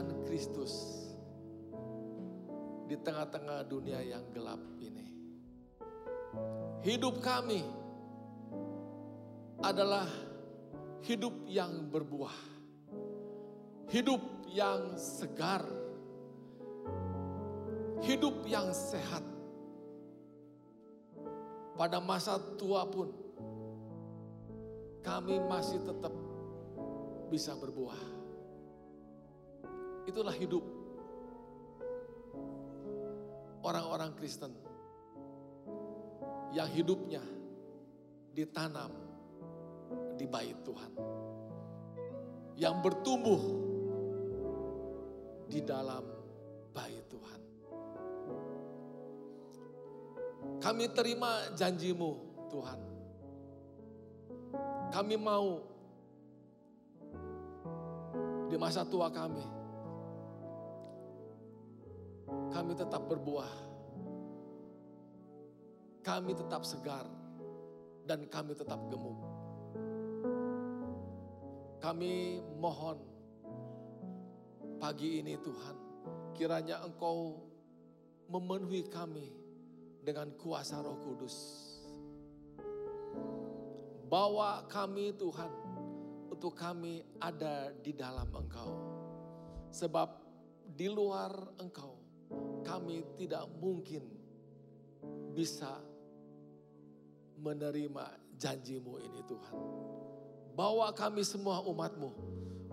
Kemuliaan Kristus di tengah-tengah dunia yang gelap ini. Hidup kami adalah hidup yang berbuah. Hidup yang segar. Hidup yang sehat. Pada masa tua pun kami masih tetap bisa berbuah. Itulah hidup orang-orang Kristen yang hidupnya ditanam di bait Tuhan. Yang bertumbuh di dalam bait Tuhan. Kami terima janjimu Tuhan. Kami mau di masa tua kami. Kami tetap berbuah. Kami tetap segar. Dan kami tetap gemuk. Kami mohon pagi ini Tuhan. Kiranya engkau memenuhi kami dengan kuasa roh kudus. Bawa kami Tuhan untuk kami ada di dalam Engkau. Sebab di luar Engkau kami tidak mungkin bisa menerima janjimu ini Tuhan. Bawa kami semua umatmu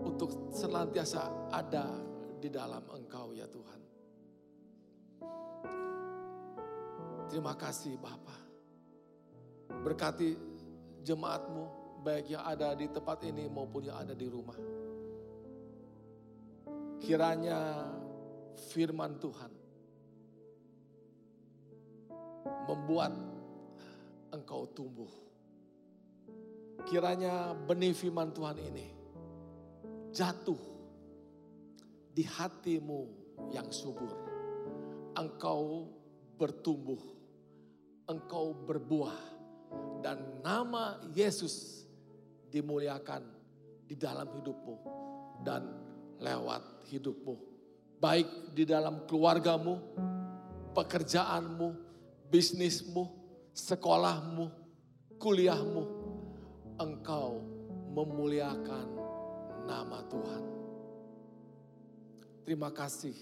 untuk senantiasa ada di dalam Engkau ya Tuhan. Terima kasih Bapa. Berkati jemaatmu baik yang ada di tempat ini maupun yang ada di rumah. Kiranya firman Tuhan membuat engkau tumbuh. Kiranya benih firman Tuhan ini jatuh di hatimu yang subur. Engkau bertumbuh, engkau berbuah, dan nama Yesus dimuliakan di dalam hidupmu dan lewat hidupmu. Baik di dalam keluargamu, pekerjaanmu, bisnismu, sekolahmu, kuliahmu, engkau memuliakan nama Tuhan. Terima kasih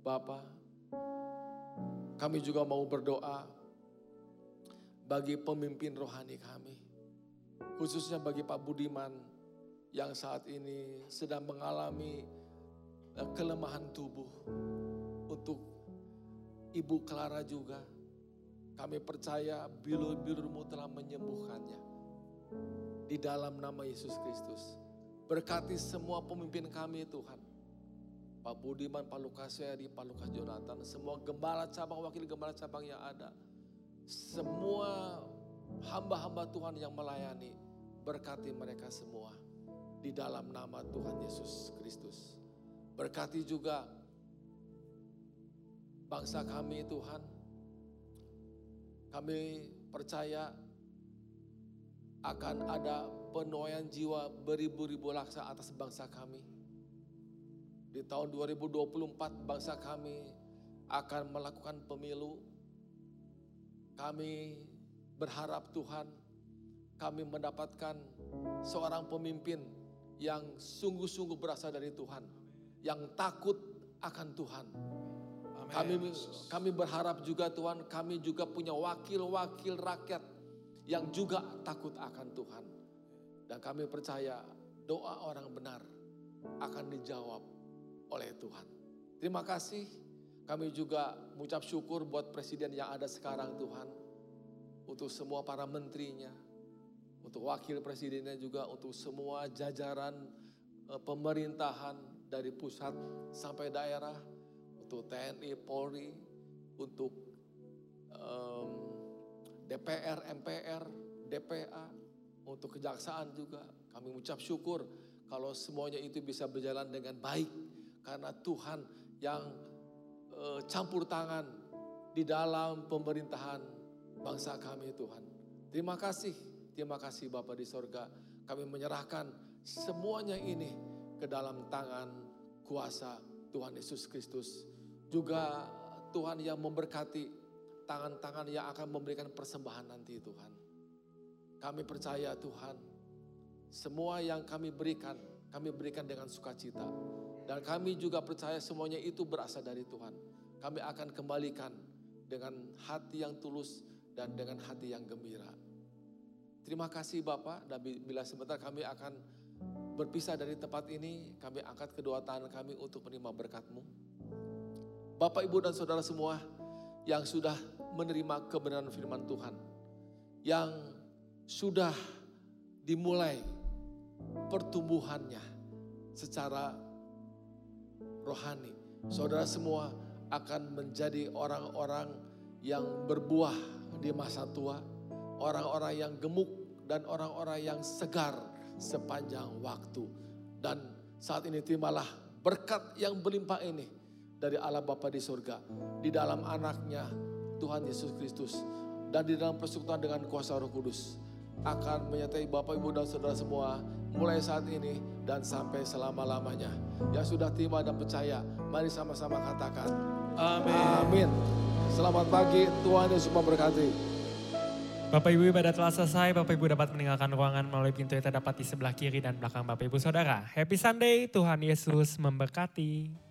Bapak. Kami juga mau berdoa bagi pemimpin rohani kami. Khususnya bagi Pak Budiman yang saat ini sedang mengalami eh, kelemahan tubuh. Untuk Ibu Clara juga. Kami percaya bilur-bilurmu telah menyembuhkannya. Di dalam nama Yesus Kristus. Berkati semua pemimpin kami Tuhan. Pak Budiman, Pak Lukas Seri, Pak Lukas Jonathan, semua gembala cabang, wakil gembala cabang yang ada. Semua hamba-hamba Tuhan yang melayani, berkati mereka semua di dalam nama Tuhan Yesus Kristus. Berkati juga bangsa kami Tuhan. Kami percaya akan ada penuaian jiwa beribu-ribu laksa atas bangsa kami. Di tahun 2024 bangsa kami akan melakukan pemilu. Kami berharap Tuhan kami mendapatkan seorang pemimpin yang sungguh-sungguh berasal dari Tuhan. Yang takut akan Tuhan. Kami kami berharap juga Tuhan, kami juga punya wakil-wakil rakyat yang juga takut akan Tuhan. Dan kami percaya doa orang benar akan dijawab oleh Tuhan. Terima kasih. Kami juga mengucap syukur buat presiden yang ada sekarang Tuhan. Untuk semua para menterinya. Untuk wakil presidennya juga. Untuk semua jajaran eh, pemerintahan dari pusat sampai daerah, untuk TNI, Polri, untuk em, DPR, MPR, DPA, untuk kejaksaan juga. Kami mengucap syukur kalau semuanya itu bisa berjalan dengan baik karena Tuhan yang eh, campur tangan di dalam pemerintahan bangsa kami Tuhan. Terima kasih, terima kasih Bapak di sorga. Kami menyerahkan semuanya ini ke dalam tangan kuasa Tuhan Yesus Kristus. Juga Tuhan yang memberkati tangan-tangan yang akan memberikan persembahan nanti Tuhan. Kami percaya Tuhan, semua yang kami berikan, kami berikan dengan sukacita. Dan kami juga percaya semuanya itu berasal dari Tuhan. Kami akan kembalikan dengan hati yang tulus dan dengan hati yang gembira. Terima kasih Bapak, dan bila sebentar kami akan berpisah dari tempat ini, kami angkat kedua tangan kami untuk menerima berkat-Mu. Bapak, Ibu, dan Saudara semua yang sudah menerima kebenaran firman Tuhan, yang sudah dimulai pertumbuhannya secara rohani. Saudara semua akan menjadi orang-orang yang berbuah di masa tua, orang-orang yang gemuk dan orang-orang yang segar sepanjang waktu. Dan saat ini terimalah berkat yang berlimpah ini dari Allah Bapa di surga, di dalam anaknya Tuhan Yesus Kristus, dan di dalam persekutuan dengan kuasa roh kudus akan menyertai Bapak Ibu dan Saudara semua mulai saat ini dan sampai selama-lamanya. Yang sudah terima dan percaya, mari sama-sama katakan. Amin. Amin. Selamat pagi, Tuhan Yesus memberkati. Bapak Ibu ibadat telah selesai, Bapak Ibu dapat meninggalkan ruangan melalui pintu yang terdapat di sebelah kiri dan belakang Bapak Ibu Saudara. Happy Sunday, Tuhan Yesus memberkati.